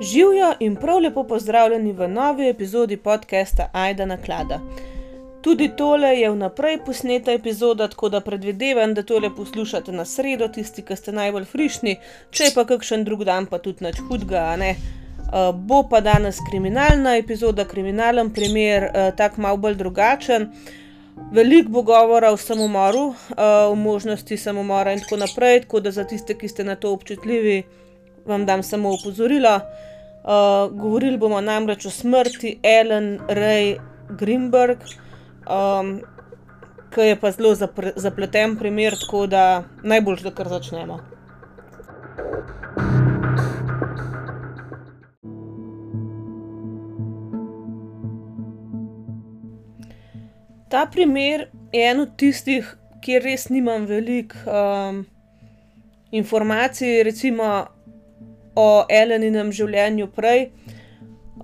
Živijo in prav lepo pozdravljeni v novi epizodi podcasta Aida na klada. Tudi tole je vnaprej posneta epizoda, tako da predvidevam, da tole poslušate na sredo, tisti, ki ste najbolj frišni, če pa kakšen drug dan, pa tudi nič hudega, a ne. Uh, bo pa danes kriminalna epizoda, kriminalen primer, uh, tako malo bolj drugačen. Veliko bo govora o samomoru, uh, o možnosti samomora in tako naprej, tako da za tiste, ki ste na to občutljivi, vam dam samo opozorilo. Uh, govorili bomo namreč o smrti Ellen Ray Greenberg, um, ki je pa zelo zapre, zapleten primer, tako da najbolj, da kar začnemo. Ta primer je en od tistih, kjer res nimam veliko um, informacij, recimo o Eleninem življenju prej.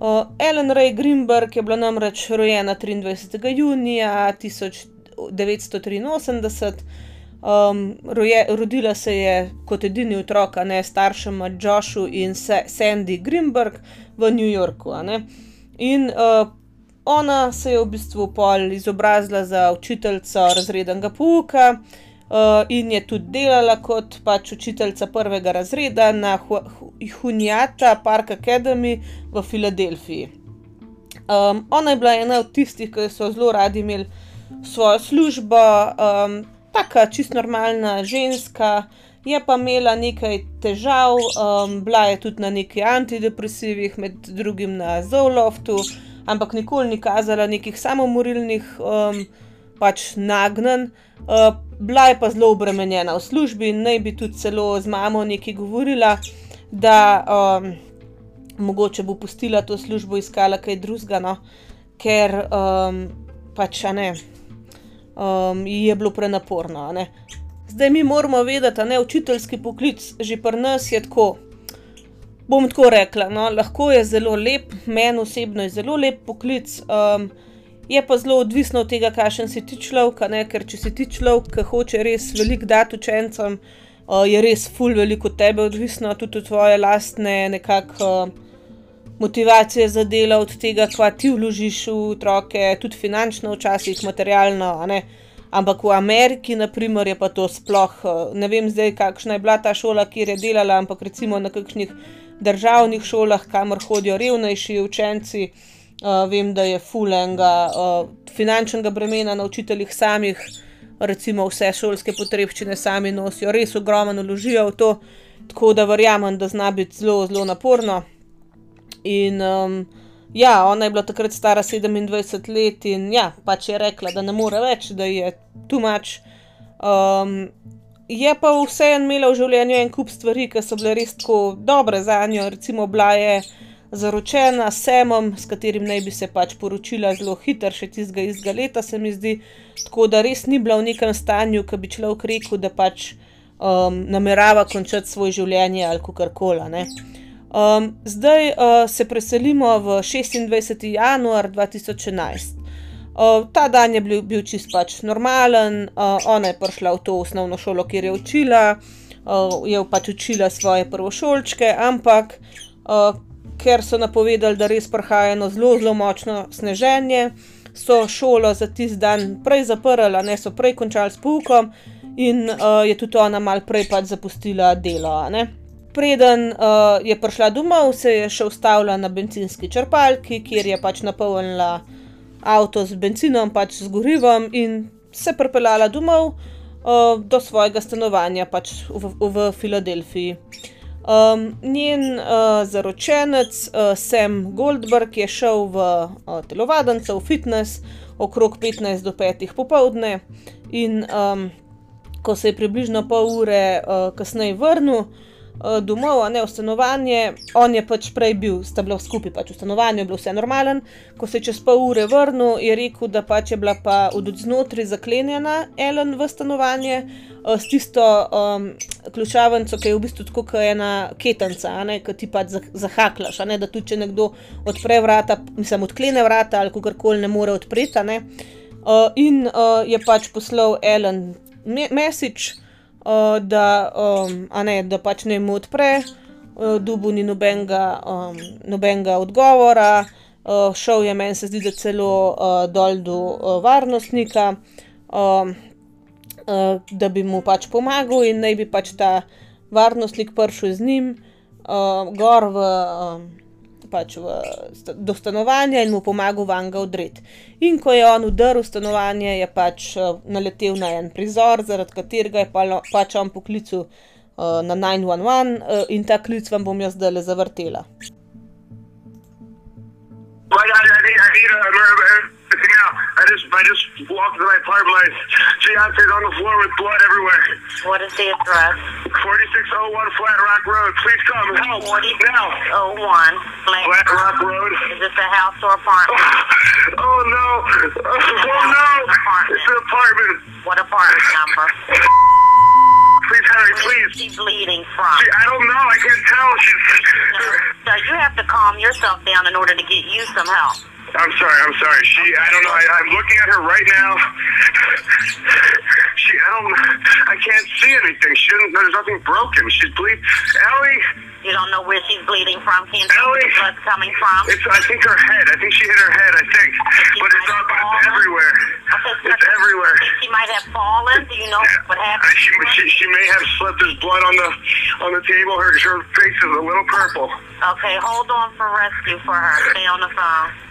Uh, Ellen Ray Greenberg je bila namreč rojena 23. junija 1983. Um, roje, rodila se je kot edini otrok, ne staršema Joshu in Sandy Greenberg v New Yorku. In uh, ona se je v bistvu pol izobrazila za učiteljico razrednega pouka. Uh, in je tudi delala kot pač učiteljica prvega razreda na Hunjata Park Academy v Filadelfiji. Um, ona je bila ena od tistih, ki so zelo radi imeli svojo službo, um, tako čist normalna ženska, je pa imela nekaj težav, um, bila je tudi na neki antidepresivih, med drugim na Zoloftu, ampak nikoli ni kazala nekih samomorilnih um, pač nagnen. Uh, bila je pa zelo obremenjena v službi naj bi tudi celo z mamo nekaj govorila, da um, mogoče bo pustila to službo, iskala kaj drugega, no? ker um, pač ne, um, je bilo prenaporno. Ne? Zdaj mi moramo vedeti, da je učiteljski poklic že pri nas je tako. Bom tako rekla, no, lahko je zelo lep, meni osebno je zelo lep poklic. Um, Je pa zelo odvisno od tega, kakšen si ti človek, ker če si ti človek, ki hoče res veliko dati učencem, uh, je res ful veliko od tebe odvisno, tudi od tvoje lastne nekakšne uh, motivacije za delo, od tega, kva ti vložiš v otroke, tudi finančno, včasih materialno. Ampak v Ameriki, naprimer, je pa to sploh, uh, ne vem zdaj, kakšna je bila ta šola, kjer je delala, ampak recimo na kakšnih državnih šolah, kamor hodijo revnejši učenci. Uh, vem, da je fulenga uh, finančnega bremena na učiteljih samih, recimo vse šolske potrebščine sami nosijo, res ogromno uložijo v to, tako da verjamem, da zna biti zelo, zelo naporno. In um, ja, ona je bila takrat stara 27 let in ja, pač je rekla, da ne more več, da je tu mač. Um, je pa vseeno imela v življenju en kup stvari, ki so bile res tako dobre za njo, recimo bila je zaročena s Semom, s katerim naj bi se pač poročila zelo hitro, še tistega izga leta, se mi zdi. Tako da res ni bila v nekem stanju, ki bi človek rekel, da pač um, namerava končati svoje življenje ali kar koli. Um, zdaj uh, se preselimo v 26. januar 2011. Uh, ta dan je bil, bil čist pač normalen, uh, ona je prišla v to osnovno šolo, kjer je učila, uh, je pač učila svoje prvošolčke, ampak uh, ker so napovedali, da res prihaja eno zelo, zelo močno sneženje, so šolo za tisti dan prej zaprli, ne so prej končali s poukom in uh, je tudi ona mal prej pač zapustila delo. Preden uh, je prišla domov, se je še ustavila na benzinski črpalki, kjer je pač napolnila avto z benzinom, pač z gorivom in se pripeljala domov uh, do svojega stanovanja pač v, v, v Filadelfiji. Um, njen uh, zaročenec uh, Sam Goldberg je šel v uh, telovadnico, v fitness, okrog 15 do 5 popovdne, in um, ko se je približno pol ure uh, kasneje vrnil, uh, domov, a ne v stanovanje. On je pač prej bil, sta bila skupaj pač v stanovanju, je bilo vse normalen. Ko se je čez pol ure vrnil, je rekel, da pač je bila pa od znotraj zaklenjena Ellen v stanovanje uh, s tisto um, ključavnico, ki je v bistvu tako kot ena ketenca, ki ti pač zahaklaš. Da tudi če nekdo odpre vrata, mislim, odklene vrata ali kakorkoli ne more odpreti. Uh, in uh, je pač poslal Ellen message, uh, da, um, ne, da pač ne mu odpre. uh, dubu ni nobenega, um, nobenega odgovora. Uh, šel je meni, se zdi, da celo uh, dol do uh, varnostnika, um, uh, da bi mu pač pomagal, in naj bi pač ta varnostnik prišel z njim uh, gor v, um, pač v, do stanovanja in mu pomagal van ga odred. In ko je on udaril stanovanje, je pač uh, naletel na en prizor, zaradi katerega je pa, pač on poklical uh, na 911 uh, in ta klic vam bom jaz zdaj le zavrtela. Like I, I need, I need a emergency now. I just, I just walked to my apartment. My fiance's on the floor with blood everywhere. What is the address? 4601 Flat Rock Road. Please come help 4601 Flat Flat Rock Road. Is this a house or apartment? Oh no! Oh no! It's an apartment. What apartment number? Please is please. she bleeding from? She, I don't know. I can't tell. She's. So you have to calm yourself down in order to get you some help. I'm sorry. I'm sorry. She. I don't know. I, I'm looking at her right now. She. I don't. I can't see anything. She doesn't. There's nothing broken. She's bleeding. Ellie. You don't know where she's bleeding from. Can't tell where the blood's coming from. It's. I think her head. I think she hit her head. I think. But it's. But it's everywhere. Okay, It's everywhere. She might have fallen. Do you know what I, happened? she, she, she may have slipped. There's blood on the on the table. Her her face is a little purple. Okay, hold on for rescue for her. Stay on the phone.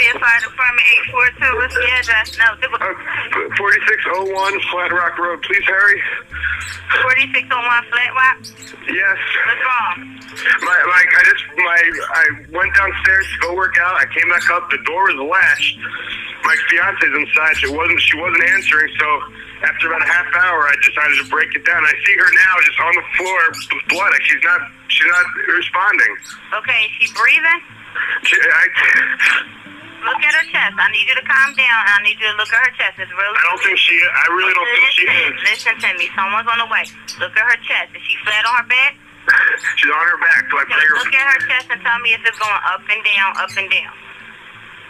Philadelphia Fire Department 842. What's the address? No, Uh, 4601 Flat Rock Road. Please hurry. 4601 Flat Rock. Yes. What's wrong? My like I just my I went downstairs to go work out. I came back up. The door was latched. My fiance's inside. She wasn't she wasn't answering. So after about a half hour, I decided to break it down. I see her now just on the floor with blood. She's not she's not responding. Okay, is she breathing? She, I Look at her chest. I need you to calm down I need you to look at her chest. It's really I don't think she. I really don't think she is. listen to me. Someone's on the way. Look at her chest. Is she flat on her back? She's on her back. So I Okay, look at her chest and tell me if it's going up and down, up and down.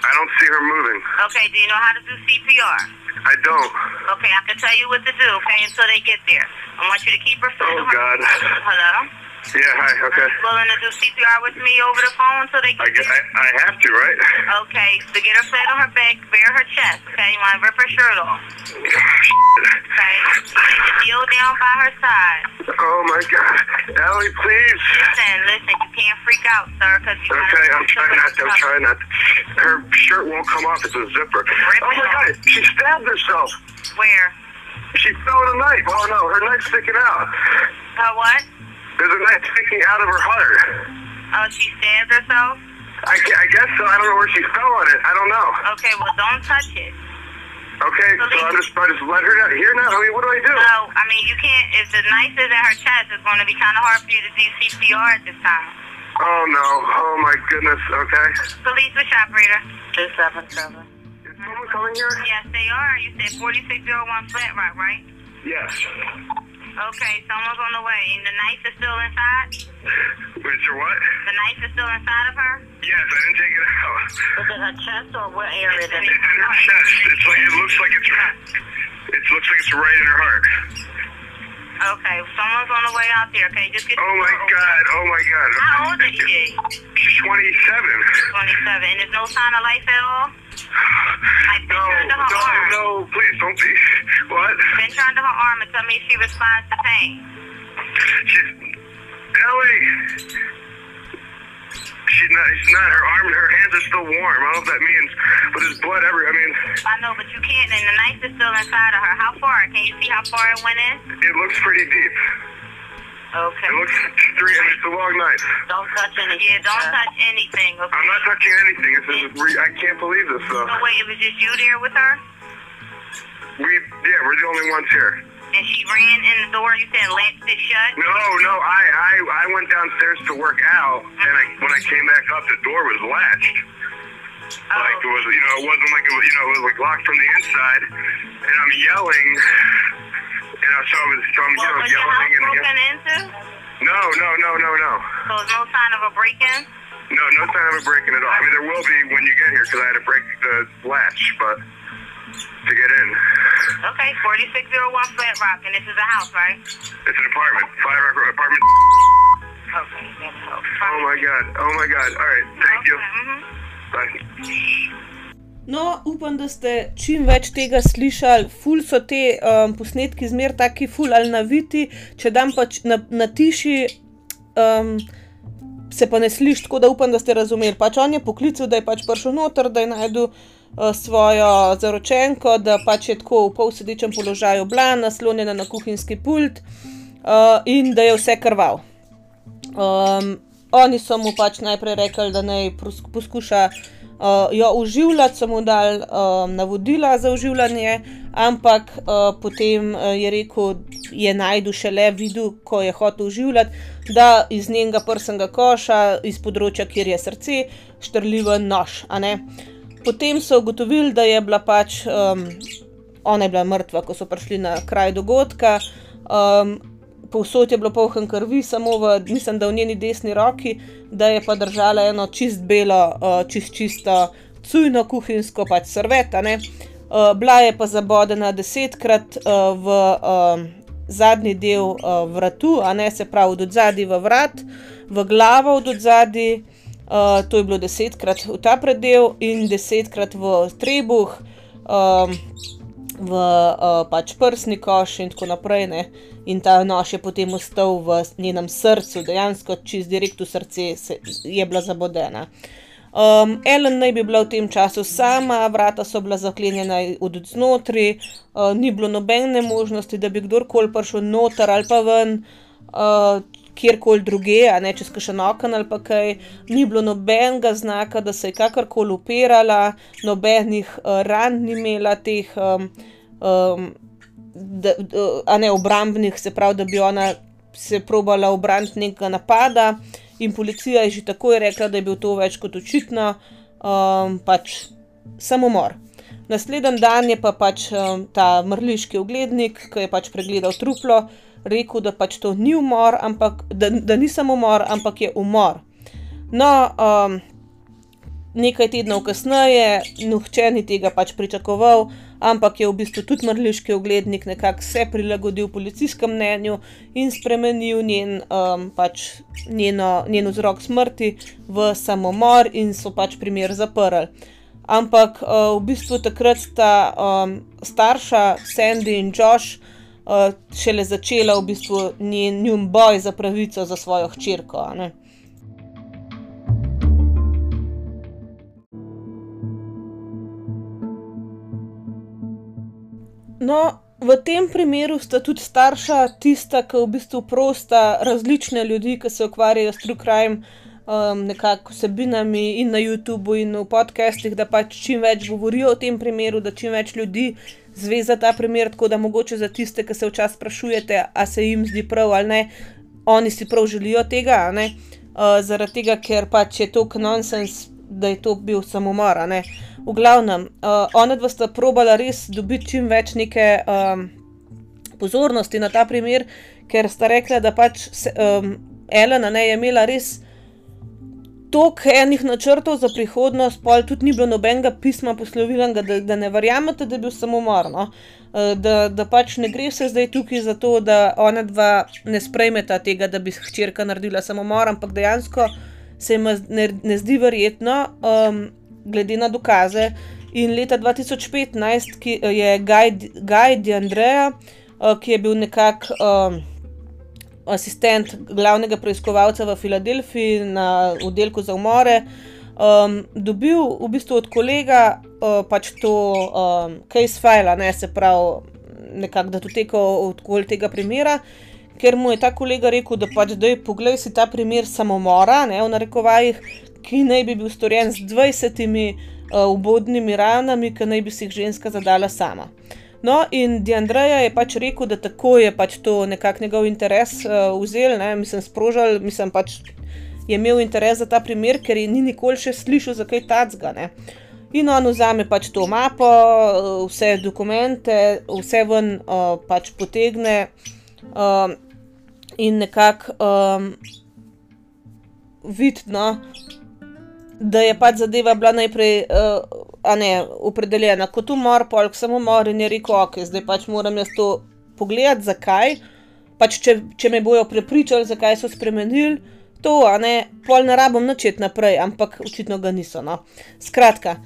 I don't see her moving. Okay, do you know how to do CPR? I don't. Okay, I can tell you what to do, okay, until they get there. I want you to keep her Oh her God. Hello? Yeah. Hi. Okay. Are you willing to do CPR with me over the phone until they I get guess? I, I have to, right? Okay, so get her flat on her back, bare her chest, okay? You want to rip her shirt off, okay? Kneel down by her side. Oh my God, Allie, please. Listen, listen, you can't freak out, sir, because you Okay, I'm trying not to. I'm trying not. To. Her shirt won't come off. It's a zipper. Rip Oh my God, she stabbed herself. Where? She fell with a knife. Oh no, her knife's sticking out. Her what? There's a knife sticking out of her heart. Oh, she stabbed herself? I, I guess so. I don't know where she fell on it. I don't know. Okay, well, don't touch it. Okay, so I'm just, I just let her down. Here now. I mean, what do I do? No, I mean, you can't, if the knife is at her chest, it's going to be kind of hard for you to do CPR at this time. Oh no. Oh my goodness. Okay. Police, which operator? 277. Is someone coming here? Yes, they are. You said 4601 Flat Rock, right? Yes. Okay, someone's on the way. And the knife is still inside? Wait, so what? The knife is still inside of her? Yes, I didn't take it out. Is it her chest or what area It's it? It's in her chest. It's like it looks like it's. It looks like it's right in her heart. Okay, someone's on the way out there. Okay, just get Oh my god. Oh my god. How old is she? She's 27. 27. And there's no sign of life at all? I've been No, turned to her no, arm. no, please don't be. What? Been turned to her arm and tell me if she responds to pain. She's. Ellie! She's not, she's not, her arm and her hands are still warm. I don't know if that means, but there's blood every, I mean, I know, but you can't, and the knife is still inside of her. How far? Can you see how far it went in? it looks pretty deep. Okay. It looks three, I mean, it's a long knife. Don't touch anything. Yeah, don't touch anything, okay? I'm not touching anything. This is, re- I can't believe this, though. So wait, it was just you there with her? We, yeah, we're the only ones here. And she ran in the door, you said latched it shut? No, no, I, I, I went downstairs to work out, and I, when I came back up, the door was latched. Oh. Like it was, you know, it wasn't like it was, you know, it was like locked from the inside, and I'm yelling, and I so I was, so I'm, you What know, was yelling and broken into? No, no, no, no, no. So there's no sign of a break-in? No, no sign of a breaking at all. I mean, there will be when you get here because I had to break the latch, but to get in, Okay, 4601 Flat Rock, and this is a house, right? it's an apartment, five apartment. Okay, that helps. Oh my god, oh my god. All right, thank you. Mhm. Bye. No, upam, da ste čim več tega slišali. Ful so te um, posnetki zmer taki ful ali naviti, če dam pač na, na tiši, um, se pa ne sliši, tako da upam, da ste razumeli. Pač on je poklical, da je pač prišel noter, da je najdel svojo zaročenko, da pač je tako v polsedečem položaju bila, naslonjena na kuhinjski pult uh, in da je vse krval. Um, oni so mu pač najprej rekli, da naj poskuša uh, jo uživljati, so mu dali um, navodila za uživljanje, ampak uh, potem uh, je rekel, je najdu šele videl, ko je hotel uživljati, da iz njenega prsnega koša, iz področja, kjer je srce, štrljiv nož. ne. Potem so ugotovili, da je bila pač um, ona je bila mrtva, ko so prišli na kraj dogodka. Um, povsod je bilo polhen krvi, samo v, mislim, da v njeni desni roki, da je pa držala eno čist belo, uh, čist čisto cujno kuhinjsko pač serveta. ne. Uh, bila je pa zabodena desetkrat uh, v um, zadnji del uh, vratu, a ne se pravi od zadaj v vrat, v glavo od zadaj. Uh, to je bilo desetkrat v ta predel in desetkrat v trebuh, um, v uh, pač prsni koš in tako naprej. Ne? In ta nož je potem ostal v njenem srcu, dejansko čez direkt v srce se, je bila zabodena. Um, Ellen naj bi bila v tem času sama, vrata so bila zaklenjena od znotraj, uh, ni bilo nobene možnosti, da bi kdorkoli prišel noter ali pa ven, uh, kjerkoli druge, a ne čez kakšen okno ali pa kaj. Ni bilo nobenega znaka, da se je kakorkoli upirala, nobenih uh, ran ni imela teh. Um, um, da, da, a ne obrambnih, se pravi, da bi ona se probala obraniti nekega napada, in policija je že takoj rekla, da je bil to več kot očitno, um, pač samomor. Naslednji dan je pa pač um, ta mrliški oglednik, ki je pač pregledal truplo, rekel, da pač to ni umor, ampak da, da ni samomor, ampak je umor. No, um, nekaj tednov kasneje, nihče ni tega pač pričakoval, ampak je v bistvu tudi mrliški oglednik nekako se prilagodil policijskemu mnenju in spremenil njen, um, pač njeno, njen vzrok smrti v samomor, in so pač primer zaprli. Ampak uh, v bistvu takrat sta um, starša Sandy in Josh uh, šele začela v bistvu njen, boj za pravico za svojo hčerko. No, v tem primeru sta tudi starša tista, ki v bistvu prosta različne ljudi, ki se ukvarjajo s true crime, um, nekako vsebinami in na YouTubu in v podcastih, da pač čim več govorijo o tem primeru, da čim več ljudi zve za ta primer, tako da mogoče za tiste, ki se včasih sprašujete, a se jim zdi prav ali ne, oni si prav želijo tega, ne. Uh, zaradi tega, ker pač je to nonsens, da je to bil samomor. V glavnem, uh, ona dva sta probala res dobiti čim več neke um, pozornosti na ta primer, ker sta rekla, da pač se, um, Elena ne je imela res toliko enih načrtov za prihodnost, pol tudi ni bilo nobenega pisma poslovilnega, da, da ne verjamete, da je bil samomor. No? Uh, Da, da pač ne gre se zdaj tukaj za to, da ona dva ne sprejmeta tega, da bi hčerka naredila samomor, ampak dejansko se jim ne, ne zdi verjetno, um, glede na dokaze. In leta 2015 ki je Guy, Guy DeAndrea, uh, ki je bil nekako um, asistent glavnega preiskovalca v Filadelfiji na oddelku za umore, um, dobil v bistvu od kolega uh, pač to um, case file, ne se pravi, nekako datoteko okoli tega primera. Ker mu je ta kolega rekel, da pač zdaj poglej si ta primer samomora, ne v narekovajih, ki naj bi bil storjen z 20 uh, ubodnimi ranami, ki naj bi si jih ženska zadala sama. No, in Diandreja je pač rekel, da tako je pač to nekako njegov interes uh, vzel, ne, mislim, sprožil, mislim pač je imel interes za ta primer, ker je ni nikoli še slišal za kaj tacga. Ne. In on vzame pač to mapo, uh, vse dokumente, vse ven uh, pač potegne. Uh, in nekako um, vidno, da je pač zadeva bila najprej uh, ne, opredeljena kot umor, polk samo umor in je rekel, ok, zdaj pač moram jaz to pogledati, zakaj. Pač če, če me bojo prepričali, zakaj so spremenili to, a ne, pol ne rabim načeti naprej, ampak očitno ga niso. No. Skratka,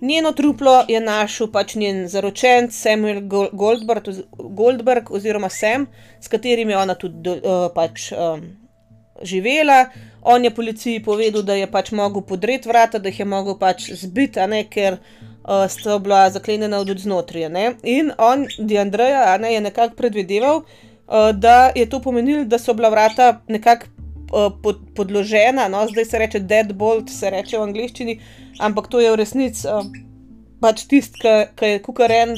njeno truplo je našel pač njen zaročen Samuel Gol- Goldberg, Goldberg oziroma Sam, s katerim je ona tudi do, uh, pač. Um, živela. On je policiji povedal, da je pač mogel podreti vrata, da jih je mogel pač zbiti, ne, ker uh, sta bila zaklenjena od znotraj. In on, Di Andreja, a ne, je nekako predvideval, uh, da je to pomenilo, da so bila vrata nekako uh, pod, podložena, no, zdaj se reče deadbolt, se reče v angleščini, ampak to je v resnici uh, pač tisti, ki je kukaren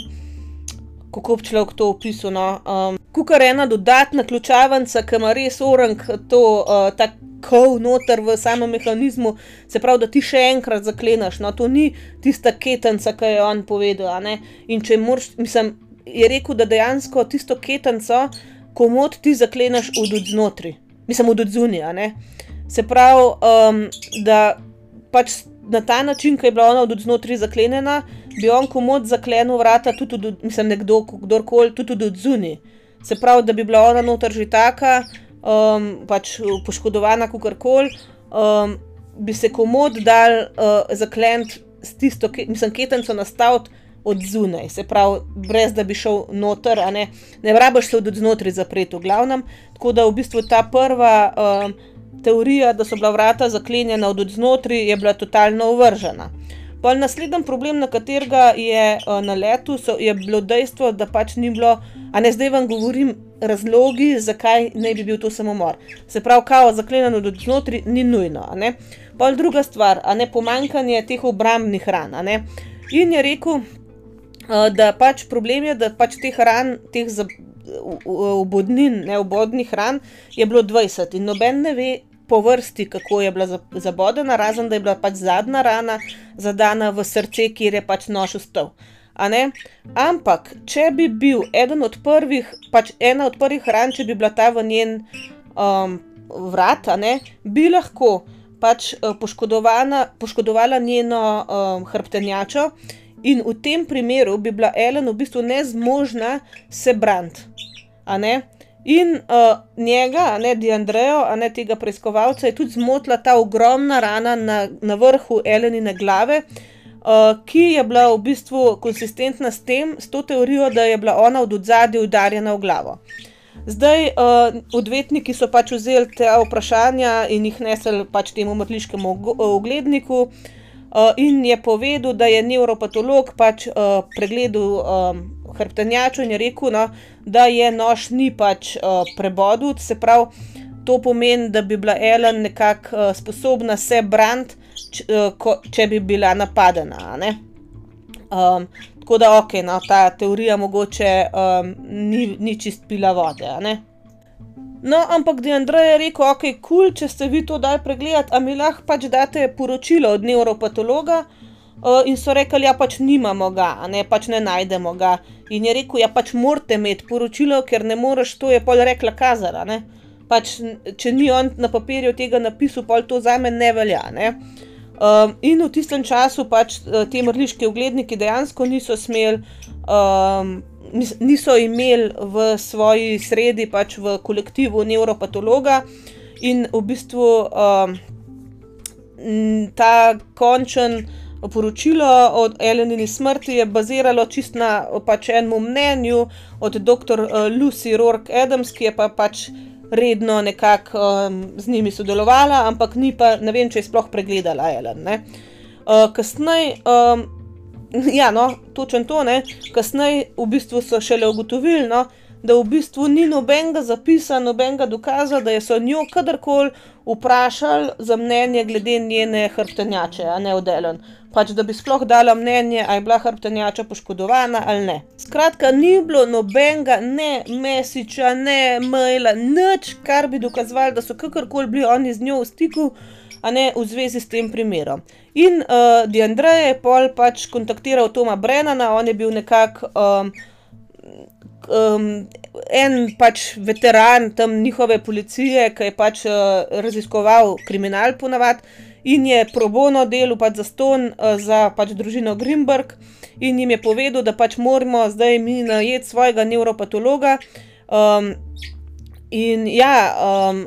kako bi človek to opisal. No? Um, Kukar ena dodatna ključavnica, ki ima res orang to, uh, ta kov noter v samem mehanizmu, se pravi, da ti še enkrat zaklenaš. No? To ni tista ketenca, ki je on povedal. In če moraš, mislim, je rekel, da dejansko tisto ketenco, komod ti zaklenaš od znotraj, mislim, od zunija. Se pravi, um, da pač na ta način, ki je bila ona od znotraj zaklenjena, bi on komod zaklenil vrata, tudi od, mislim, nekdo, kdorkoli, tudi od zunaj. Se pravi, da bi bila ona noter že taka, um, pač poškodovana, kakorkoli, um, bi se komod dal uh, zaklent s tisto, ke, mislim, ketenco nastaviti od zunaj, se pravi, brez da bi šel noter, ne, ne rabiš se od znotraj zapreti, v glavnem. Tako da v bistvu ta prva um, teorija, da so bila vrata zaklenjena od znotraj, je bila totalno ovržena. Pa naslednji problem, na katerega je uh, na letu, so, je bilo dejstvo, da pač ni bilo, a ne zdaj vam govorim razlogi, zakaj naj bi bil to samomor. Se pravi, kao zaklenjeno od znotraj ni nujno. Pol druga stvar, a ne pomankanje teh obrambnih ran. In je rekel, uh, da pač problem je, da pač teh ran, teh obodnin, ne obodnih ran, je bilo 20 in noben ne ve po vrsti, kako je bila za- zabodena, razen da je bila pač zadnja rana zadana v srce, kjer je pač nož ustal. Ne? Ampak, če bi bil eden od prvih, pač ena od prvih ran, če bi bila ta v njen um, vrat, ne, bi lahko pač eh, poškodovala njeno um, hrbtenjačo, in v tem primeru bi bila Ellen v bistvu nezmožna se braniti. In uh, njega, a ne Di Andrejo, a ne tega preiskovalca, je tudi zmotila ta ogromna rana na, na vrhu Elenine glave, uh, ki je bila v bistvu konsistentna s tem, s to teorijo, da je bila ona od zadaj udarjena v glavo. Zdaj, uh, odvetniki so pač vzeli te vprašanja in jih nesli pač temu mrliškemu ogledniku, uh, in je povedal, da je nevropatolog pač uh, pregledal um, hrbtenjačo in je rekel, no, da je nož ni pač uh, prebodut, se pravi, to pomeni, da bi bila Ellen nekako uh, sposobna se braniti, č, uh, ko, če bi bila napadena. Um, tako da, ok, no, ta teorija mogoče um, ni, ni čist pila vode. No, ampak Di Andrej je rekel, ok, kul, cool, če ste vi to dali pregledati, a mi lahko pač date poročilo od nevropatologa. Uh, in so rekli, ja, pač nimamo ga, ne pač ne najdemo ga. In je rekel, ja, pač morate imeti poročilo, ker ne moreš, to je pol rekla Kazara. Ne? Pač, če ni on na papirju tega napisal, pol to za me ne velja. Ne? Um, in v tistem času pač eh, ti mrliški ogledniki dejansko niso smeli, um, nis- niso imeli v svoji sredi, pač v kolektivu nevropatologa in v bistvu um, ta končen poročilo o Elenini smrti je baziralo čist na pač enem mnenju od dr. Lucy Rourke Adams, ki je pa pač redno nekako um, z njimi sodelovala, ampak ni pa, ne vem, če je sploh pregledala Ellen. ne. Uh, kasneje, um, ja, no, točen to, ne, kasneje v bistvu so šele ugotovili, no, da v bistvu ni nobenega zapisa, nobenega dokaza, da je so njo kadarkoli vprašali za mnenje glede njene hrbtenjače, a ne od Ellen. Pač da bi sploh dala mnenje, ali je bila hrbtenjača poškodovana ali ne. Skratka, ni bilo nobenega, ne mesiča, ne maila, nič, kar bi dokazovalo, da so kakorkoli bili oni z njo v stiku, a ne v zvezi s tem primerom. In uh, Di Andrej je pol pač kontaktiral Toma Brennana, on je bil nekako um, um, en pač veteran tam njihove policije, ki je pač uh, raziskoval kriminal ponavadi in je pro bono delal pač za ston uh, za pač družino Grimberg in jim je povedal, da pač moramo zdaj mi najeti svojega nevropatologa. Um, in ja, um,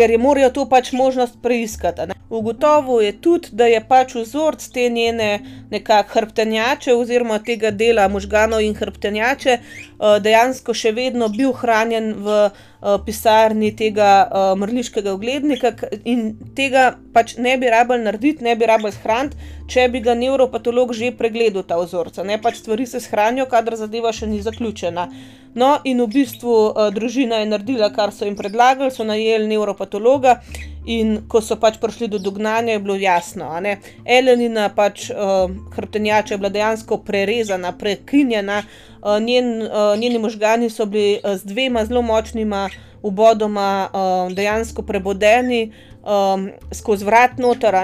ker je morajo to pač možnost preiskati. Ugotovil je tudi, da je pač vzorc te njene nekakšne hrbtenjače oziroma tega dela možganov in hrbtenjače uh, dejansko še vedno bil hranjen v uh, pisarni tega uh, mrliškega oglednika in tega pač ne bi rabili narediti, ne bi rabili shraniti, če bi ga nevropatolog že pregledal ta vzorec. a Ne pač stvari se shranijo, kadar zadeva še ni zaključena. No, in v bistvu uh, družina je naredila, kar so jim predlagali, so najeli nevropatologa. In ko so pač prišli do dognanja, je bilo jasno. a ne. Elenina pač uh, hrbtenjača je bila dejansko prerezana, prekinjena, uh, njen, uh, njeni možgani so bili z dvema zelo močnima ubodoma uh, dejansko prebodeni um, skozi vrat noter.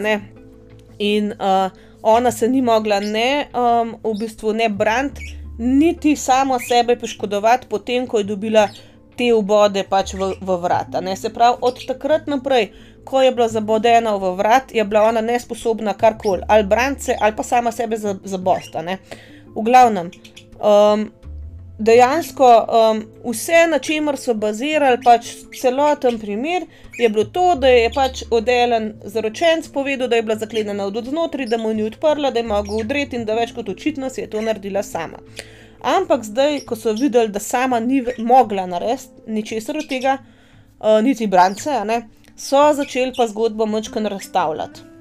In uh, ona se ni mogla ne, um, v bistvu ne braniti, niti samo sebe poškodovati, potem ko je dobila te ubode pač v, v vrata. Ne? Se pravi, od takrat naprej, ko je bila zabodena v vrat, je bila ona nesposobna karkoli, ali braniti se, ali pa sama sebe za- zabosta. ne. V glavnem, um, dejansko um, vse, na čemer so bazirali pač celoten primer, je bilo to, da je pač odelen zaročenc povedal, da je bila zaklenjena od znotraj, da mu ni odprla, da je mogel udreti in da več kot očitno si je to naredila sama. Ampak zdaj, ko so videli, da sama ni mogla narediti ničesar od tega, uh, niti brance, ne, so začeli pa zgodbo močkan razstavljati.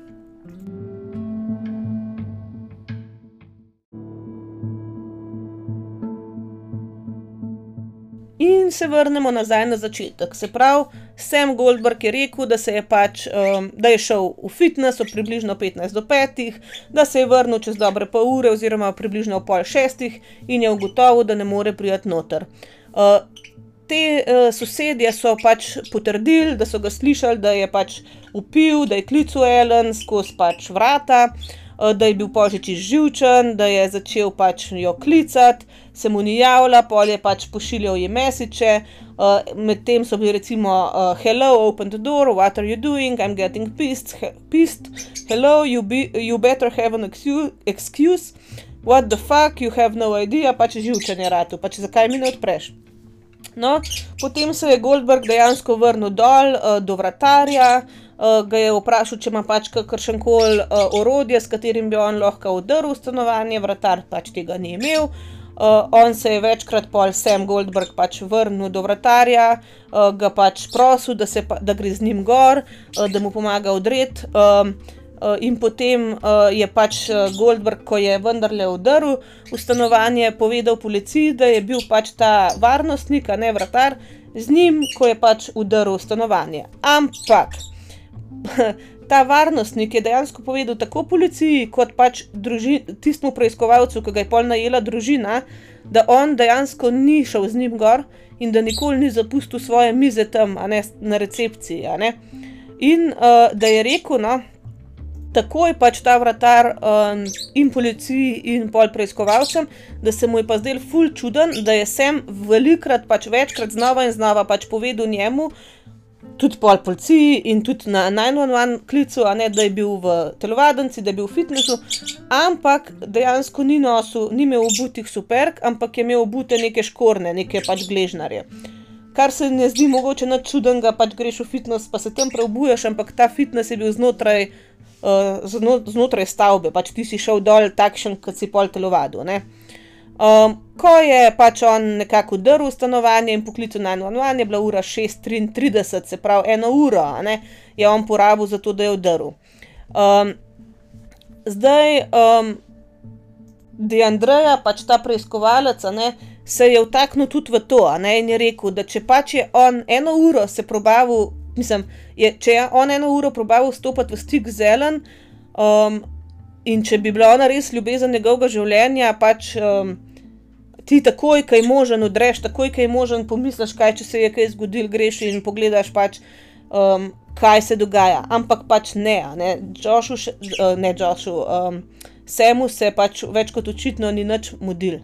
In se vrnemo nazaj na začetek. Se pravi, Sam Goldberg je rekel, da, se je pač, um, da je šel v fitness ob približno 15 do 5, da se je vrnil čez dobre pol ure, oziroma približno pol šestih, in je ugotovil, da ne more priti noter. Uh, te uh, sosedje so pač potrdili, da so ga slišali, da je pač upil, da je klical Ellen skozi pač vrata, uh, da je bil požiči živčen, da je začel pač jo klicati, se mu ni javila, pol je pač pošiljal ji mesiče. Uh, Medtem so bili recimo: uh, Hello, open the door, what are you doing? I'm getting pissed. He pissed. Hello, you, be, you better have an excu- excuse. What the fuck, you have no idea, pač živčen je ratu, pač zakaj mi ne odpreš. No, potem se je Goldberg dejansko vrnil dol uh, do vratarja, uh, ga je vprašal, če ima pač kakršen koli uh, orodje, s katerim bi on lahko vdrl v stanovanje, vratar pač tega ni imel. Uh, on se je večkrat pol Sam Goldberg pač vrnil do vratarja, uh, ga pač prosil, da, pa, da gre z njim gor, uh, da mu pomaga odreti. Um, Uh, in potem uh, je pač uh, Goldberg, ko je vendarle vdrl v stanovanje, povedal policiji, da je bil pač ta varnostnik, a ne vratar, z njim, ko je pač vdrl v stanovanje. Ampak ta varnostnik je dejansko povedal tako policiji, kot pač tistemu preiskovalcu, ki ga je pol najela družina, da on dejansko ni šel z njim gor in da nikoli ni zapustil svoje mize tam, a ne na recepciji. ne. In uh, da je rekel, no, takoj pač ta vratar um, in policiji in pol preiskovalcem, da se mu je pa zdel ful čuden, da je sem velikrat, pač večkrat znova in znova pač povedal njemu, tudi pol policiji in tudi na 911 klicu, a ne da je bil v telovadnici, da je bil v fitnessu, ampak dejansko ni nosil, ni imel obutih superk, ampak je imel obute neke škorne, neke pač gležnarje. Kar se ne zdi mogoče nič čudenega, pač greš v fitness, pa se tam preobuješ, ampak ta fitness je bil znotraj, uh, zno, znotraj stavbe, pač ti si šel dol takšen, kot si pol telovadil. Um, ko je pač on nekako drl v stanovanje in poklical na 911, je bila ura 6:33, se pravi eno uro, ne, je on porabil za to, da je vdrl. Um, zdaj, um, Deandreja, pač ta preiskovalec, ne, se je vtaknil tudi v to, ne, in je rekel, da če pač je on eno uro se probavil, mislim, je, če je on eno uro probavil stopiti v stik z Ellen, um, in če bi bila ona res ljubezen njegovega življenja, pač um, ti takoj, kaj je možen, odreš, takoj, kaj je možen, pomisliš, kaj če se je kaj zgodil, greš in pogledaš pač. Um, kaj se dogaja, ampak pač ne, ne, Joshu, še, uh, ne Joshu, um, Semu se pač več kot očitno ni nič mudil.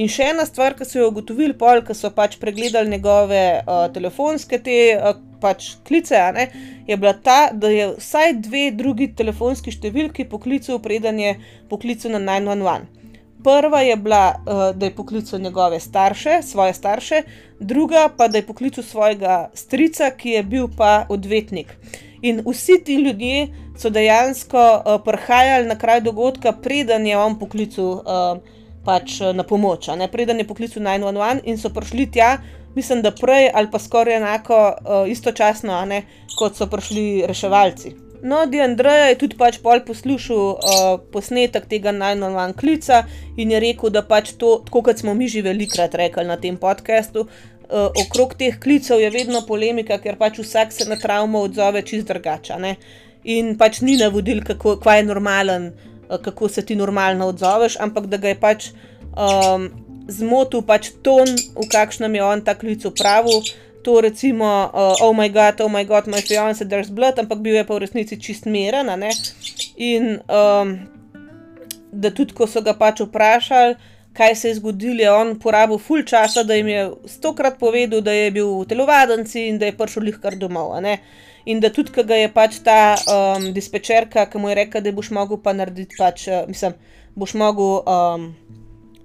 In še ena stvar, ki so jo ugotovili, pol, ki so pač pregledali njegove uh, telefonske te uh, pač klice, ne, je bila ta, da je vsaj dve drugi telefonski številki poklical, preden je poklical na 911. Prva je bila, uh, da je poklical njegove starše, svoje starše, druga pa, da je poklical svojega strica, ki je bil pa odvetnik. In vsi ti ljudje so dejansko uh, prihajali na kraj dogodka, preden je on poklical uh, pač, na pomoč, ne preden je poklical 911 in so prišli tja, mislim, da prej ali pa skoraj enako istočasno, ne kot so prišli reševalci. No, Di Andreja je tudi pač pol poslušal uh, posnetek tega 911 klica in je rekel, da pač to, tako kot smo mi že velikrat rekli na tem podkastu, uh, okrog teh klicev je vedno polemika, ker pač vsak se na travmo odzove čist drugače. In pač ni navodil, kako kva je normalen, uh, kako se ti normalno odzoveš, ampak da ga je pač um, zmotil pač ton, v kakšnem je on ta klic upravil. To recimo, uh, oh moj bog, oh moj bog, moj fiance, there's blood, ampak bil je pa v resnici čist miren. In um, da tudi, ko so ga pač vprašali, kaj se je zgodilo, je on porabil ful časa, da jim je stokrat povedal, da je bil v telovadnici in da je prišel lih kar domov. In da tudi, ko ga je pač ta um, dispečerka, ki mu je rekla, da boš mogel pa narediti, pač, uh, mislim, boš mogel um,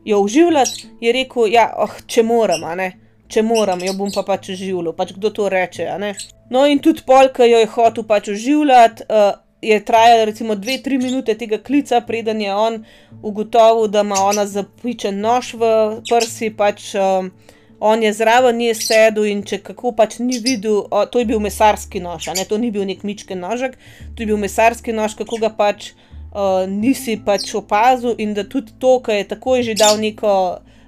jo uživljati, je rekel, ja, oh, če moram, ne. Če moram, jo bom pa pač oživljal, pač kdo to reče. No, in tudi pol, ki jo je hotel pač oživljati, uh, je trajalo recimo dve, tri minute tega klica, preden je on ugotovil, da ima ona zapičen nož v prsi, pač um, on je zraven nje sedel in če kako pač ni videl, o, to je bil mesarski nož, ne, to ni bil nek mičken nožek, to je bil mesarski nož, kako ga pač uh, nisi pač opazil in da tudi to, ki je takoj že dal neko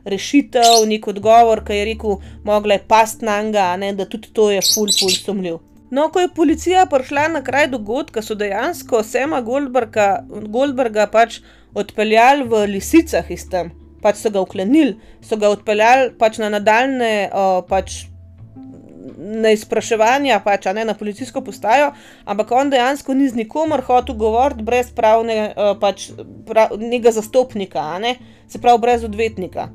rešitev, nek odgovor, ki je rekel, mogla je past na njega, da tudi to je ful, ful sumljiv. No, ko je policija prišla na kraj dogodka, so dejansko Sema Goldberga, Goldberga pač odpeljali v lisicah iz tam, pač so ga uklenili, so ga odpeljali pač na nadaljne uh, pač na izpraševanja, pač, ne na policijsko postajo, ampak on dejansko ni z nikomer hotel govoriti brez pravne, pač prav, nekega zastopnika, ne, se pravi brez odvetnika.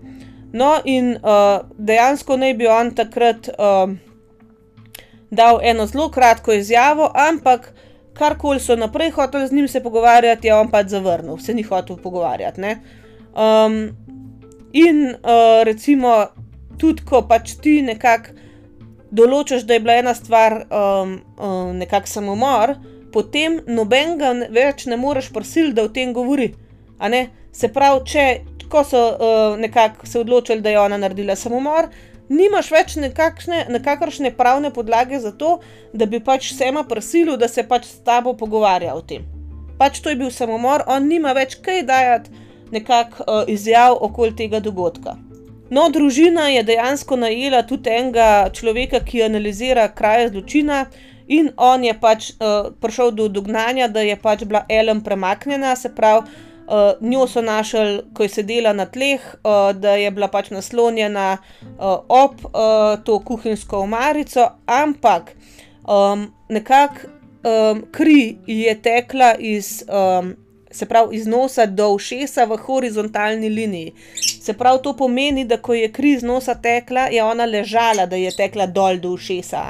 No, in uh, dejansko naj bi on takrat uh, dal eno zelo kratko izjavo, ampak karkoli so naprej hoteli z njim se pogovarjati, je on pač zavrnil, se ni hotel pogovarjati. Um, in uh, recimo tudi, ko pač ti nekako določiš, da je bila ena stvar um, um, nekako samomor, potem nobenega ne- več ne moreš prisiliti, da o tem govori. Se pravi, če ko so uh, nekako se odločili, da je ona naredila samomor, nimaš več nekakšne, nekakršne pravne podlage za to, da bi pač Sema prisilil, da se pač s tabo pogovarja o tem. Pač to je bil samomor, on nima več kaj dajati nekako uh, izjav okoli tega dogodka. No, družina je dejansko najela tudi enega človeka, ki analizira kraje zločina, in on je pač uh, prišel do dognanja, da je pač bila Ellen premaknjena, se pravi, uh, njo so našli, ko je sedela na tleh, uh, da je bila pač naslonjena uh, ob uh, to kuhinjsko omarico, ampak um, nekako um, kri je tekla iz. Um, Se pravi, iz nosa do ušesa v horizontalni liniji. Se pravi, to pomeni, da ko je kri iz nosa tekla, je ona ležala, da je tekla dol do ušesa.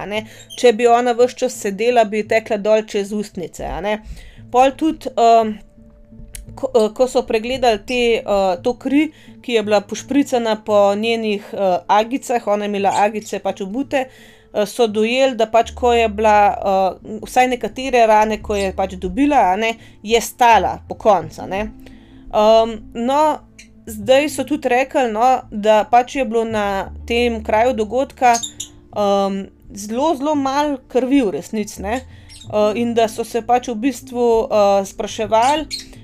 Če bi ona ves čas sedela, bi tekla dol čez ustnice. Pol tudi, um, ko, uh, ko so pregledali te, uh, to kri, ki je bila pošpricana po njenih uh, agicah, ona je imela agice pač obute, uh, so dojeli, da pač ko je bila, uh, vsaj nekatere rane, ko je pač dobila, ne, je stala po koncu. Um, no, zdaj so tudi rekli, no, da pač je bilo na tem kraju dogodka um, zelo, zelo malo krvi v resnici. Uh, in da so se pač v bistvu uh, spraševali, uh,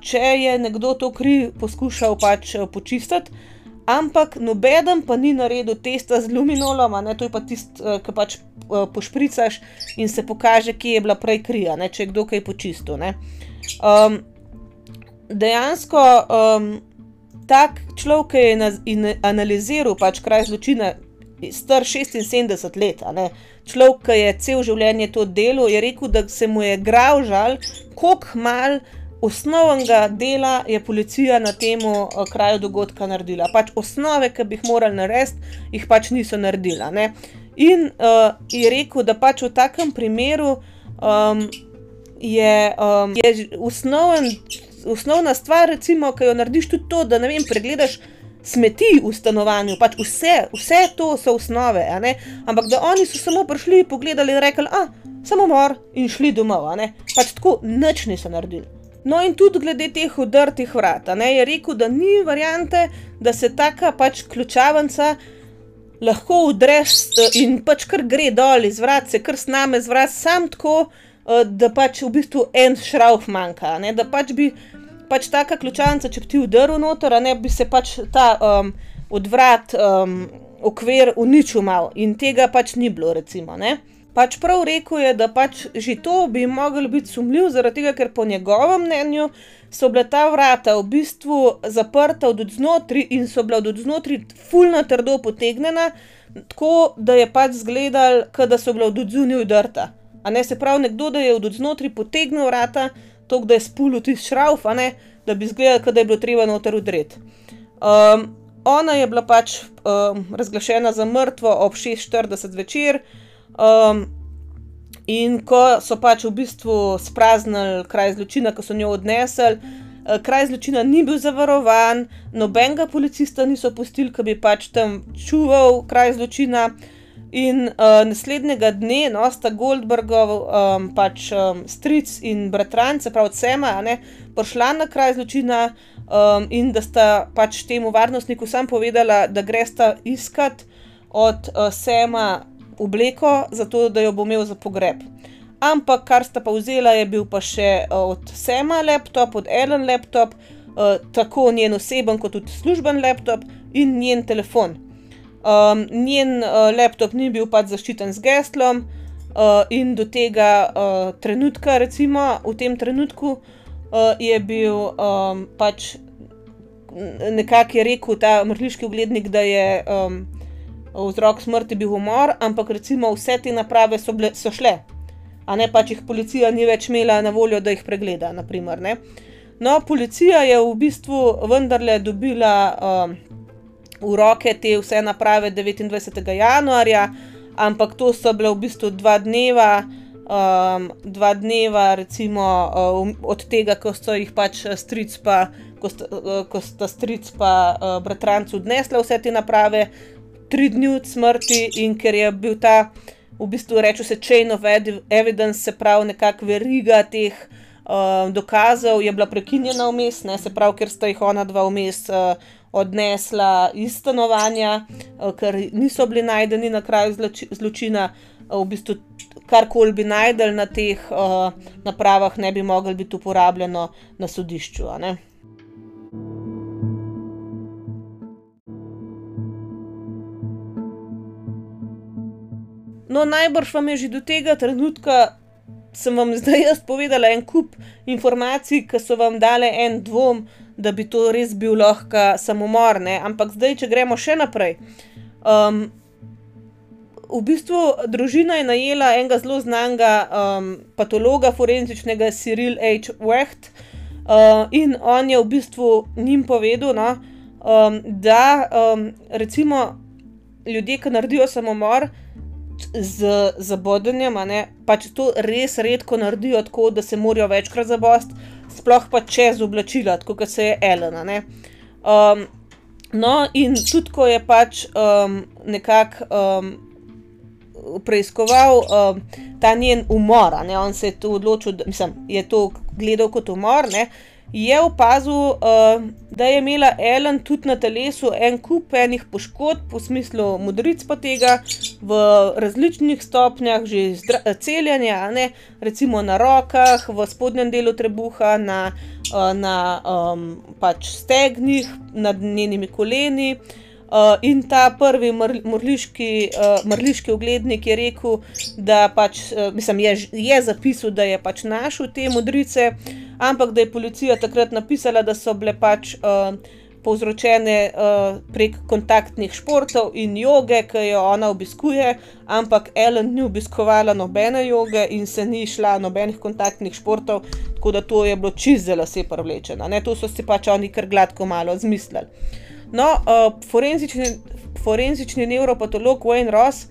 če je nekdo to kri poskušal pač uh, počistiti, ampak nobeden pa ni naredil testa z luminolom, ne, to je pa tisto, uh, ki pač pošpricaš in se pokaže, kje je bila prej kri, a ne, če je kdo kaj počistil. ne. Um, dejansko um, tak človek, ki je analiziral pač kraj zločina, star 76 let. Človek, ki je cel življenje to delal, je rekel, da se mu je graužal, koliko mal osnovnega dela je policija na tem kraju dogodka naredila. Pač osnove, ki bi jih morali narediti, jih pač niso naredila. Ne? In uh, je rekel, da pač v takem primeru um, je, um, je osnoven, osnovna stvar, recimo, ki jo narediš, tudi to, da ne vem, pregledaš smeti v stanovanju, pač vse, vse to so osnove. Ampak da oni so samo prišli, pogledali in rekli, ah, samo mor in šli domov, pač tako nič niso naredili. No, in tudi glede teh udrtih vrat, ne, je rekel, da ni variante, da se taka pač ključavnica lahko udreš in pač kar gre dol iz vrat, se kar sname z vrat, sam tako, da pač v bistvu en šrauf manjka. Ne, da pač bi pač taka ključavnica, če bi ti udrl noter, ne bi se pač ta um, odvrat, um, okvir uničil mal in tega pač ni bilo, recimo. Ne. Pač prav rekel je, da pač že to bi moglo biti sumljiv, zaradi tega, ker po njegovem mnenju so bila ta vrata v bistvu zaprta od znotraj in so bila od znotraj fulno trdo potegnjena, tako da je pač zgledal, da so bila od zunaj udrta. A ne se pravi, nekdo, da je od znotraj potegnil vrata, to, da je spulil tisti šrauf, ne, da bi izgledal, da je bilo treba noter udreti. Um, ona je bila pač um, razglašena za mrtvo ob 6:40 zvečer. Um, in ko so pač v bistvu spraznili kraj zločina, ko so njo odnesli, uh, kraj zločina ni bil zavarovan, nobenega policista niso pustili, ki bi pač tam čuval kraj zločina. In uh, naslednjega dne, no, sta Goldbergov, um, pač um, stric in bratranc, se pravi, Sema, ne, prišla na kraj zločina um, in da sta pač temu varnostniku sam povedala, da gresta iskat od uh, Sema obleko, zato da jo bo imel za pogreb. Ampak kar sta pa vzela, je bil pa še uh, od Sema laptop, od Ellen laptop, uh, tako njen oseben kot tudi služben laptop in njen telefon. Um, njen uh, laptop ni bil pač zaščiten z geslom, uh, in do tega uh, trenutka, recimo v tem trenutku, uh, je bil um, pač nekako rekel ta mrliški uglednik, da je um, vzrok smrti bil umor, ampak recimo vse te naprave so, ble, so šle, a ne pač jih policija ni več imela na voljo, da jih pregleda. Naprimer, no, policija je v bistvu vendarle dobila. Um, v roke te vse naprave 29. januarja, ampak to so bile v bistvu dva dneva, um, dva dneva, recimo um, od tega, ko so jih pač stric pa. Ko sta, ko sta stric pa uh, bratrancu odnesla vse te naprave, tri dni od smrti, in ker je bil ta, v bistvu, reče se, chain of evidence, se pravi, nekakšna veriga teh uh, dokazov, je bila prekinjena vmes, ne se pravi, ker sta jih ona dva vmes uh, odnesla iz stanovanja, eh, ker niso bili najdeni na kraju zločina. Eh, v bistvu, karkoli bi najdel na teh uh, napravah, ne bi mogli biti uporabljeno na sodišču. No, najbrž vam je že do tega trenutka, sem vam zdaj jaz povedala en kup informacij, ki so vam dale en dvom, da bi to res bil lahko samomor. Ne? Ampak zdaj, če gremo še naprej. Um, v bistvu družina je najela enega zelo znanega um, patologa, forenzičnega Cyril H. Wecht, uh, in on je v bistvu njim povedal, no, um, da um, recimo ljudje, ki naredijo samomor. Z zabodenjem, pač to res redko naredijo tako, da se morajo večkrat zabosti, sploh pa čez oblačila, kot se je Elena. Um, no, in tudi ko je pač um, nekako um, preiskoval um, ta njen umor, ne, on se je to odločil, da mislim, je to gledal kot umor. Ne, je opazil, uh, da je imela Ellen tudi na telesu en kup enih poškodb, v smislu modric pa tega, v različnih stopnjah, že celjanja, ne, recimo na rokah, v spodnjem delu trebuha, na, uh, na um, pač stegnih, nad njenimi koleni. Uh, in ta prvi mrliški, uh, mrliški oglednik je rekel, da pač, uh, mislim, je, je zapisal, da je pač našel te modrice, ampak da je policija takrat napisala, da so bile pač uh, povzročene uh, prek kontaktnih športov in joge, ki jo ona obiskuje, ampak Ellen ni obiskovala nobene joge in se ni šla nobenih kontaktnih športov, tako da to je bilo čist za lase privlečeno. Ne? To so si pač oni kar gladko malo zmislili. No, uh, forenzični, forenzični nevropatolog Wayne Ross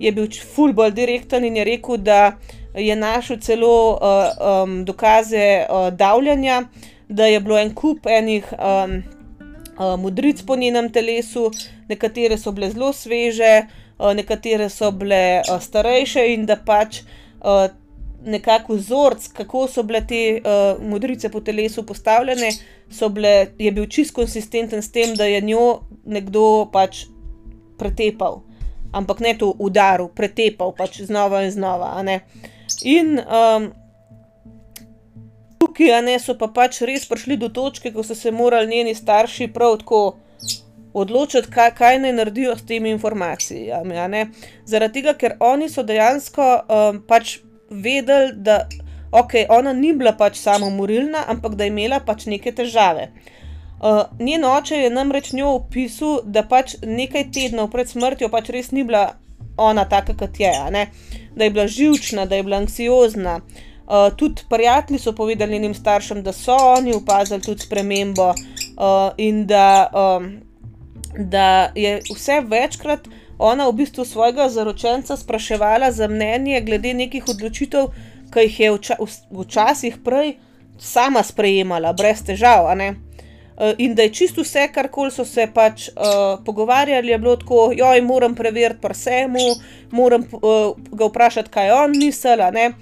je bil ful bolj direkten in je rekel, da je našel celo uh, um, dokaze uh, davljanja, da je bilo en kup enih um, uh, modric po njenem telesu, nekatere so bile zelo sveže, uh, nekatere so bile uh, starejše in da pač uh, nekako vzorc, kako so bile te uh, modrice po telesu postavljene, bile, je bil čist konsistenten s tem, da je njo nekdo pač pretepal. Ampak ne to udaril, pretepal pač znova in znova. In um, tukaj ne, so pa pač res prišli do točke, ko so se morali njeni starši prav tako odločiti, kaj, kaj naj naredijo s temi informacijami. Zaradi tega, ker oni so dejansko um, pač vedeli, da okay, ona ni bila pač samo morilna, ampak da je imela pač neke težave. Uh, njen oče je namreč njo opisal, da pač nekaj tednov pred smrtjo pač res ni bila ona taka, kot je, da je bila živčna, da je bila anksiozna. Uh, tudi prijatelji so povedali njenim staršem, da so oni opazili tudi spremembo uh, in da, um, da je vse večkrat ona v bistvu svojega zaročenca spraševala za mnenje glede nekih odločitev, ki jih je včasih prej sama sprejemala, brez težav. Uh, in da je čisto vse, kar so se pač uh, pogovarjali, je bilo tako, joj, moram preveriti prsemu, moram uh, ga vprašati, kaj on misli.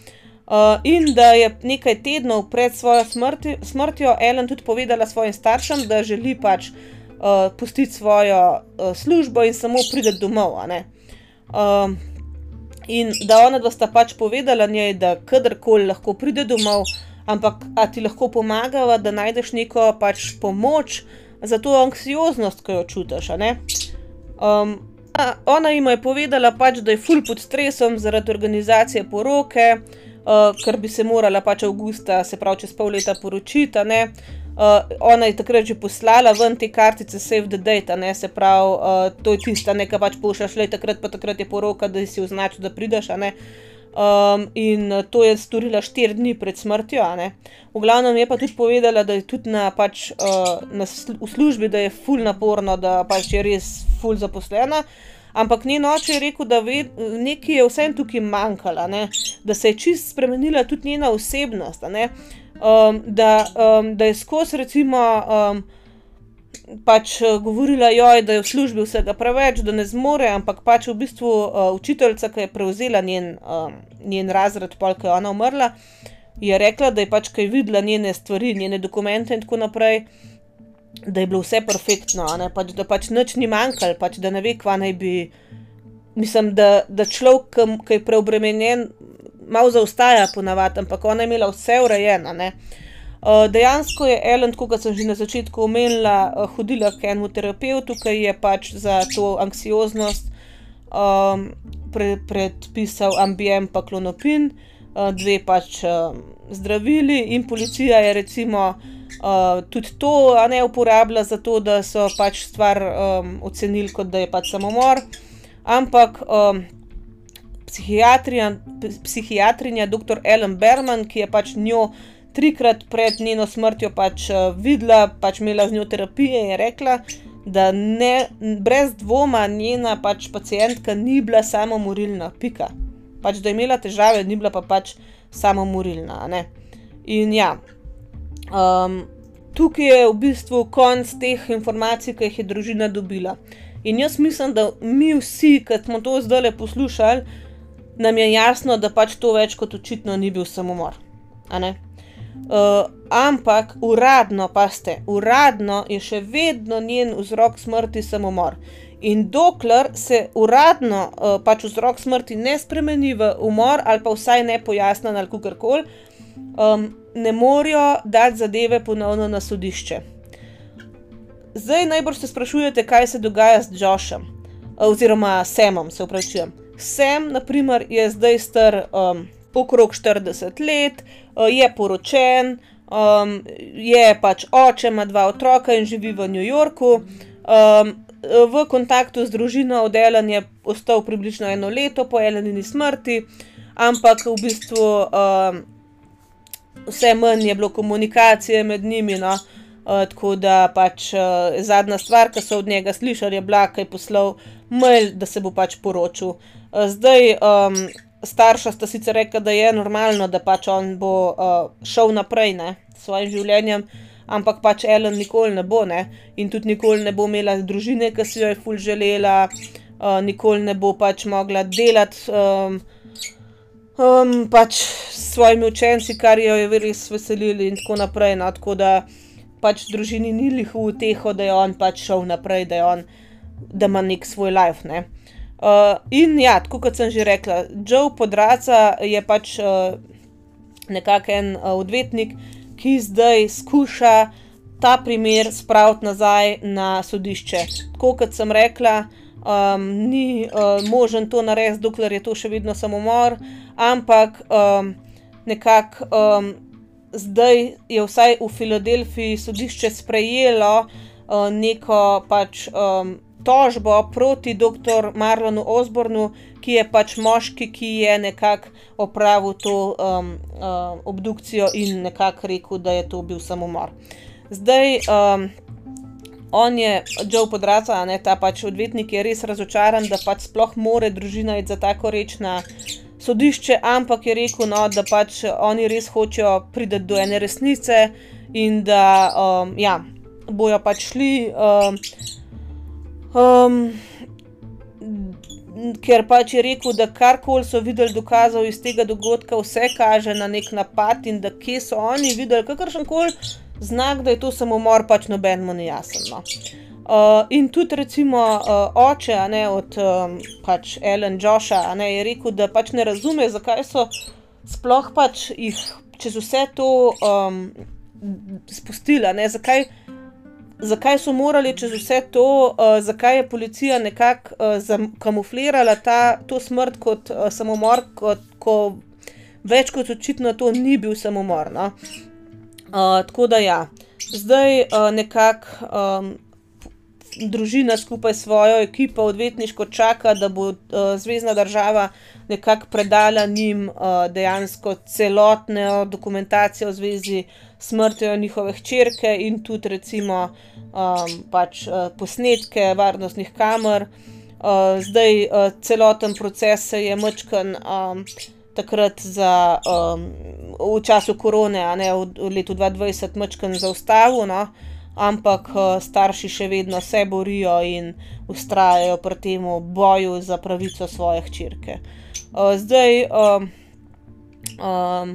Uh, in da je nekaj tednov pred svojo smrti, smrtjo Ellen tudi povedala svojim staršem, da želi pač uh, pustiti svojo uh, službo in samo priti domov. Uh, in da ona dva sta pač povedala njej, da kadarkoli lahko pride domov, ampak a ti lahko pomagava, da najdeš neko pač pomoč za to anksioznost, ki jo čutiš. Um, ona jim je povedala, pač, da je ful pod stresom zaradi organizacije poroke. Uh, ker bi se morala pač avgusta, se pravi, čez pol leta poročiti, Uh, ona je takrat že poslala ven te kartice Save the Date, ne se pravi, uh, to je tista nekaj pač pošljaš, le takrat pa takrat je poroka, da si označil, da prideš. Um, in to je storila štiri dni pred smrtjo. V glavnem je pa tudi povedala, da je tudi na, pač, uh, na sl v službi, da je ful naporno, da pač je res ful zaposlena. Ampak njen oče je rekel, da ve, nekaj je vsem tukaj manjkalo, da se je čist spremenila tudi njena osebnost um, da, um, da je skozi, recimo, um, pač uh, govorila, joj, da je v službi vsega preveč, da ne zmore, ampak pač v bistvu uh, učiteljica, ki je prevzela njen, um, njen razred, polk je ona umrla, je rekla, da je pač kaj videla njene stvari, njene dokumente in tako naprej. Da je bilo vse perfektno, pač, da pač nič ni manjkalo, pač, da ne ve, kva naj bi. Mislim, da, da človek, ki je preobremenjen, malo zaostaja, ponavadi, ampak ona je imela vse urejeno. Uh, dejansko je Ellen, kot sem že na začetku omenila, uh, hodila k enemu terapeutu, ki je pač za to anksioznost um, pre, predpisal ambient pa klonopin, uh, dve pač uh, zdravili, in policija je recimo uh, tudi to ne uporabila za to, da so pač stvar um, ocenili kot da je pač samomor. Ampak um, psihiatrinja dr. Ellen Berman, ki je pač njo trikrat pred njeno smrtjo pač uh, videla, pač imela z njo terapije in je rekla, da ne, brez dvoma njena pač pacijentka ni bila samo morilna, pika. Pač da je imela težave, ni bila pa pač samo morilna. In ja, um, tukaj je v bistvu konc teh informacij, ki jih je družina dobila. In jaz mislim, da mi vsi, ki smo to zdaj le poslušali, nam je jasno, da pač to več kot očitno ni bil samomor. Uh, ampak uradno, pa ste, uradno je še vedno njen vzrok smrti samomor. In dokler se uradno uh, pač vzrok smrti ne spremeni v umor, ali pa vsaj ne pojasni, ali kako koli, um, ne morajo dati zadeve ponovno na sodišče. Zdaj najbolj se sprašujete, kaj se dogaja z Jošem, oziroma Semom, se upravičujem. Sem, na primer, je zdaj star um, okrog 40 let, uh, je poročen, um, je pač oče, ima dva otroka in živi v New Yorku. Um, v kontaktu z družino od Ellen je ostal približno eno leto po Ellenini smrti, ampak v bistvu um, vse manj je bilo komunikacije med njimi. No? Uh, tako da pač uh, zadnja stvar, ki so od njega slišali, je bila, da je poslal mail, da se bo pač poročil. Uh, zdaj, um, starša sta sicer rekla, da je normalno, da pač on bo uh, šel naprej ne, s svojim življenjem, ampak pač Ellen nikoli ne bo ne, in tudi nikoli ne bo imela družine, ki si jo je ful želela, uh, nikoli ne bo pač mogla delati. Um, Um, pač s svojimi učenci, kar jo je res veselili, in tako naprej. No, tako da pač družini ni lihu v teho, da je on pač šel naprej, da, on, da ima nek svoj life. Ne. Uh, in ja, tako kot sem že rekla, Joe Podraca je pač uh, nekako en uh, odvetnik, ki zdaj skuša ta primer spraviti nazaj na sodišče. Tako kot sem rekla, um, ni uh, možen to narediti, dokler je to še vedno samomor, ampak um, nekako. Um, zdaj je vsaj v Filadelfiji sodišče sprejelo uh, neko pač um, tožbo proti dr. Marlonu Osbornu, ki je pač moški, ki je nekako opravil to um, uh, obdukcijo in nekako rekel, da je to bil samomor. Zdaj. Um, On je, Joe Podraca, ne, ta pač odvetnik, je res razočaran, da pač sploh more družina iti za tako reč na sodišče, ampak je rekel, no, da pač oni res hočejo priti do ene resnice in da um, ja, bojo pač šli. Um, um, Ker pač je rekel, da karkoli so videli dokazov iz tega dogodka, vse kaže na nek napad in da kje so oni videli kakršen koli znak, da je to samomor, pač nobenemu ni jasno. No. Uh, in tudi, recimo, uh, oče ne, od um, pač Ellen Josha ne, je rekel, da pač ne razume, zakaj so sploh pač jih čez vse to um, spustili. Zakaj, zakaj so morali čez vse to, uh, zakaj je policija nekako uh, zakamuflirala ta, to smrt kot uh, samomor, kot, ko več kot očitno to ni bil samomor. No? Uh, tako da ja, zdaj uh, nekako. Um, družina skupaj s svojo ekipo odvetniško čaka, da bo uh, zvezdna država nekako predala njim uh, dejansko celotno dokumentacijo v zvezi s smrtjo njihove hčerke in tudi recimo um, pač, uh, posnetke varnostnih kamer. Uh, zdaj uh, celoten proces se je mačkan. Um, Takrat za, um, v času korone, a ne v, v letu 2020, mačkam zaustavil, no, ampak uh, starši še vedno se borijo in ustrajajo pri tem boju za pravico svoje hčerke. Uh, zdaj, um, um,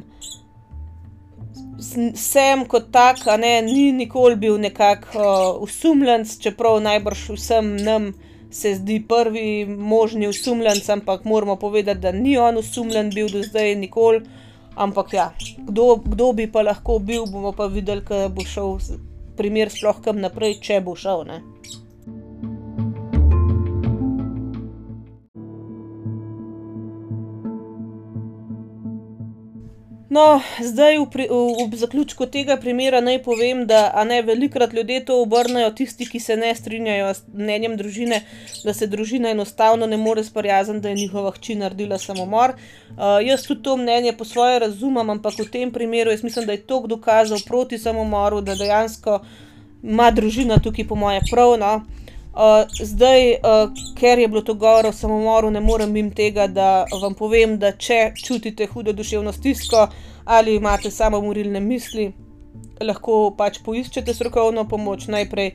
sem kot tak, ne, ni nikoli bil nekako uh, usumljenc, čeprav najbrž vsem nam. Se zdi prvi možni usumljenc, ampak moramo povedati, da ni on usumljen bil do zdaj, nikoli. Ampak ja, kdo, kdo bi pa lahko bil, bomo pa videli, kaj bo šel primer sploh kam naprej, če bo šel. Ne? No, zdaj, v, pri, v, v zaključku tega primera, naj povem, da ne, velikrat ljudje to obrnejo, tisti, ki se ne strinjajo s mnenjem družine, da se družina enostavno ne more sprijazniti, da je njihova hči naredila samomor. Uh, jaz tudi to mnenje po svoje razumem, ampak v tem primeru jaz mislim, da je to dokazal proti samomoru, da dejansko ima družina tukaj, po moje, prav. No. Uh, zdaj, uh, ker je bilo to govor o samomoru, ne morem jim tega, da vam povem, da če čutite hudo duševno stisko ali imate samomorilne misli, lahko pač poiščete strokovno pomoč najprej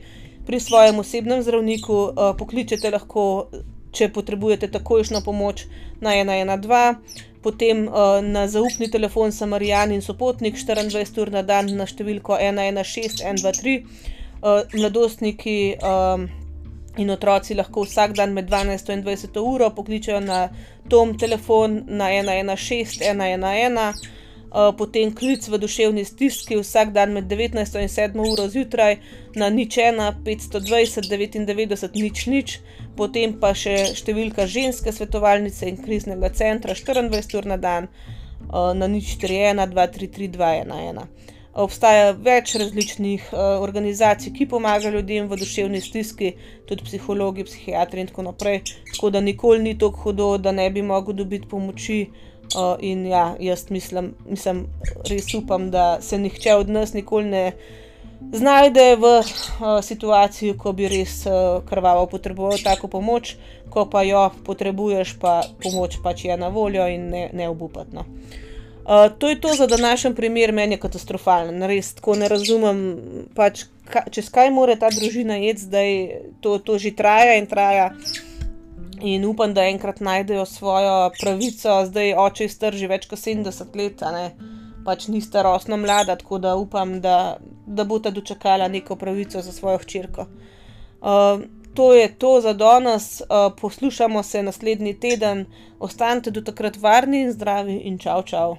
pri svojem osebnem zdravniku, uh, pokličete lahko, če potrebujete takojšno pomoč na 112, potem uh, na zaupni telefon Samarijan in sopotnik 24 ur na dan na številko 116 123. Uh, mladostniki um, in otroci lahko vsak dan med 12 in 20 uro pokličejo na tom telefon na 116, 111, uh, potem klic v duševni stiski vsak dan med 19 in 7 uro zjutraj na nič 1, 520, 99, nič nič, potem pa še številka ženske svetovalnice in kriznega centra 24 ur na dan uh, na nič 3, 1, 2, 3, 3, 2, 1, 1. Obstaja več različnih uh, organizacij, ki pomagajo ljudem v duševni stiski, tudi psihologi, psihiatri in tako naprej. Tako da nikoli ni tako hudo, da ne bi mogel dobiti pomoči. Uh, in ja, jaz mislim, mislim, res upam, da se nihče od nas nikoli ne znajde v uh, situaciji, ko bi res uh, krvavo potreboval tako pomoč, ko pa jo potrebuješ, pa pomoč pač je na voljo in ne, ne obupatno. Uh, to je to za današnji primer, meni je katastrofalen. Res tako ne razumem, pač, ka, čez kaj mora ta družina jeti, zdaj to, to že traja in traja. In upam, da enkrat najdejo svojo pravico, zdaj oče je star že več kot 70 let, pač ni starostno mlada, tako da upam, da, da bo ta dočakala neko pravico za svojo hčerko. Uh, to je to za danes, uh, poslušamo se naslednji teden, ostanite do takrat varni in zdravi in čau, čau.